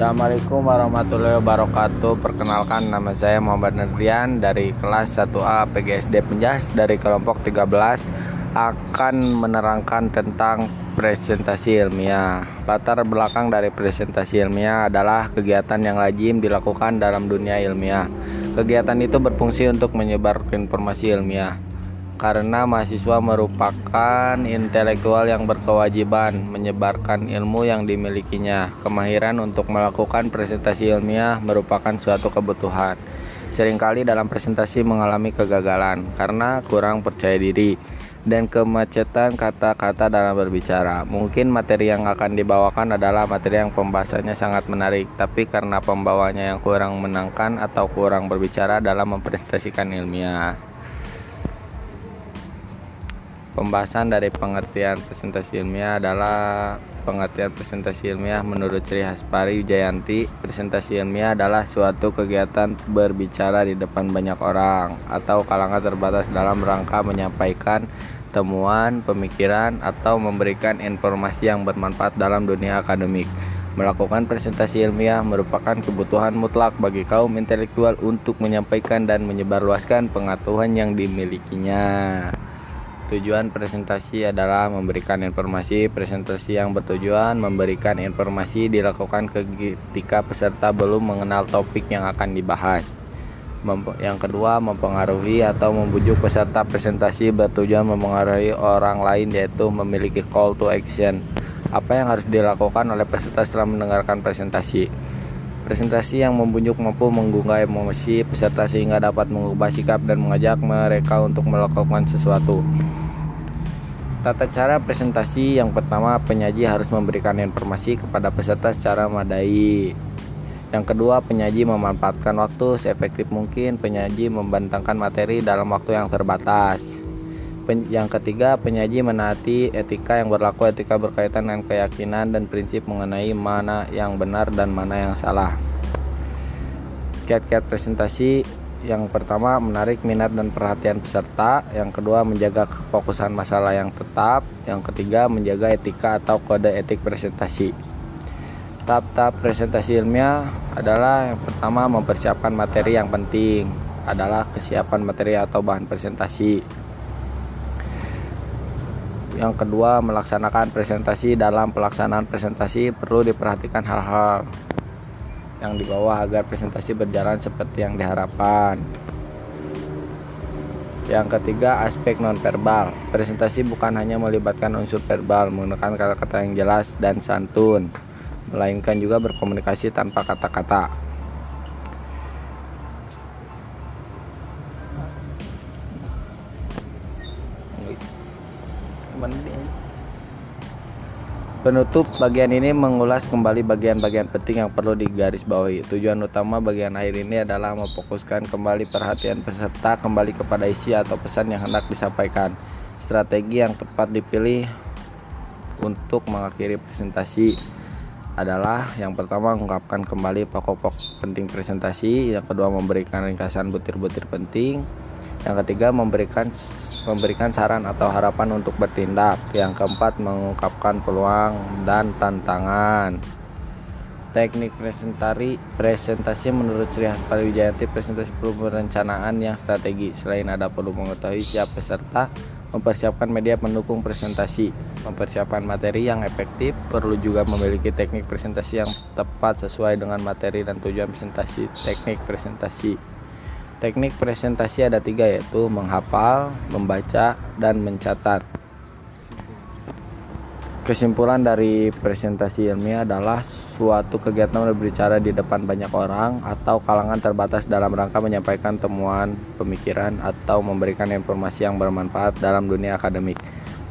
Assalamualaikum warahmatullahi wabarakatuh. Perkenalkan nama saya Muhammad Nerdrian Dari kelas 1A PGSD Penjas Dari kelompok 13 Akan menerangkan tentang presentasi ilmiah. Latar belakang dari presentasi ilmiah adalah kegiatan yang lazim dilakukan dalam dunia ilmiah. Kegiatan itu berfungsi untuk menyebar informasi ilmiah karena mahasiswa merupakan intelektual yang berkewajiban menyebarkan ilmu yang dimilikinya. Kemahiran untuk melakukan presentasi ilmiah merupakan suatu kebutuhan. Seringkali dalam presentasi mengalami kegagalan karena kurang percaya diri dan kemacetan kata-kata dalam berbicara. Mungkin materi yang akan dibawakan adalah materi yang pembahasannya sangat menarik, tapi karena pembawanya yang kurang menangkan atau kurang berbicara dalam mempresentasikan ilmiah. Pembahasan dari pengertian presentasi ilmiah adalah pengertian presentasi ilmiah menurut Sri Haspari Wijayanti. Presentasi ilmiah adalah suatu kegiatan berbicara di depan banyak orang atau kalangan terbatas dalam rangka menyampaikan temuan, pemikiran, atau memberikan informasi yang bermanfaat dalam dunia akademik. Melakukan presentasi ilmiah merupakan kebutuhan mutlak bagi kaum intelektual untuk menyampaikan dan menyebarluaskan pengetahuan yang dimilikinya. Tujuan presentasi adalah memberikan informasi. Presentasi yang bertujuan memberikan informasi dilakukan ketika peserta belum mengenal topik yang akan dibahas. Yang kedua, mempengaruhi atau membujuk peserta presentasi bertujuan mempengaruhi orang lain yaitu memiliki call to action. Apa yang harus dilakukan oleh peserta setelah mendengarkan presentasi? Presentasi yang membujuk mampu menggugah emosi peserta sehingga dapat mengubah sikap dan mengajak mereka untuk melakukan sesuatu. Tata cara presentasi yang pertama penyaji harus memberikan informasi kepada peserta secara madai. Yang kedua, penyaji memanfaatkan waktu seefektif mungkin. Penyaji membantangkan materi dalam waktu yang terbatas. Pen yang ketiga, penyaji menaati etika yang berlaku. Etika berkaitan dengan keyakinan dan prinsip mengenai mana yang benar dan mana yang salah. Kiat-kiat presentasi yang pertama menarik minat dan perhatian peserta, yang kedua menjaga kefokusan masalah yang tetap, yang ketiga menjaga etika atau kode etik presentasi. Tahap-tahap presentasi ilmiah adalah yang pertama mempersiapkan materi yang penting adalah kesiapan materi atau bahan presentasi. Yang kedua melaksanakan presentasi dalam pelaksanaan presentasi perlu diperhatikan hal-hal yang di bawah agar presentasi berjalan seperti yang diharapkan. Yang ketiga, aspek nonverbal. Presentasi bukan hanya melibatkan unsur verbal, menggunakan kata-kata yang jelas dan santun, melainkan juga berkomunikasi tanpa kata-kata. Penutup bagian ini mengulas kembali bagian-bagian penting yang perlu digarisbawahi. Tujuan utama bagian akhir ini adalah memfokuskan kembali perhatian peserta kembali kepada isi atau pesan yang hendak disampaikan. Strategi yang tepat dipilih untuk mengakhiri presentasi adalah yang pertama mengungkapkan kembali pokok-pokok penting presentasi, yang kedua memberikan ringkasan butir-butir penting, yang ketiga memberikan memberikan saran atau harapan untuk bertindak. Yang keempat mengungkapkan peluang dan tantangan. Teknik presentasi presentasi menurut Sri Haspari Wijayanti presentasi perlu perencanaan yang strategi. Selain ada perlu mengetahui siapa peserta, mempersiapkan media pendukung presentasi, mempersiapkan materi yang efektif, perlu juga memiliki teknik presentasi yang tepat sesuai dengan materi dan tujuan presentasi. Teknik presentasi Teknik presentasi ada tiga yaitu menghafal, membaca, dan mencatat. Kesimpulan dari presentasi ilmiah adalah suatu kegiatan berbicara di depan banyak orang atau kalangan terbatas dalam rangka menyampaikan temuan, pemikiran, atau memberikan informasi yang bermanfaat dalam dunia akademik.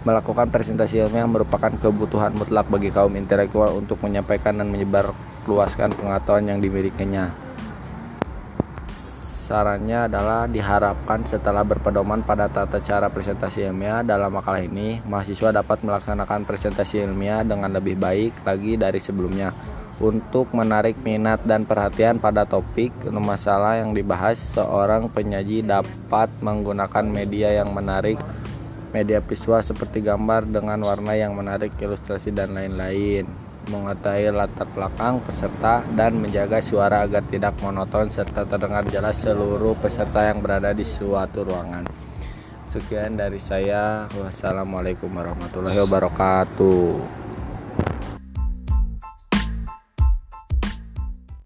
Melakukan presentasi ilmiah merupakan kebutuhan mutlak bagi kaum intelektual untuk menyampaikan dan menyebar luaskan pengetahuan yang dimilikinya. Sarannya adalah diharapkan setelah berpedoman pada tata cara presentasi ilmiah dalam makalah ini, mahasiswa dapat melaksanakan presentasi ilmiah dengan lebih baik lagi dari sebelumnya. Untuk menarik minat dan perhatian pada topik masalah yang dibahas, seorang penyaji dapat menggunakan media yang menarik, media visual seperti gambar dengan warna yang menarik, ilustrasi, dan lain-lain. Mengetahui latar belakang peserta dan menjaga suara agar tidak monoton serta terdengar jelas seluruh peserta yang berada di suatu ruangan. Sekian dari saya. Wassalamualaikum warahmatullahi wabarakatuh.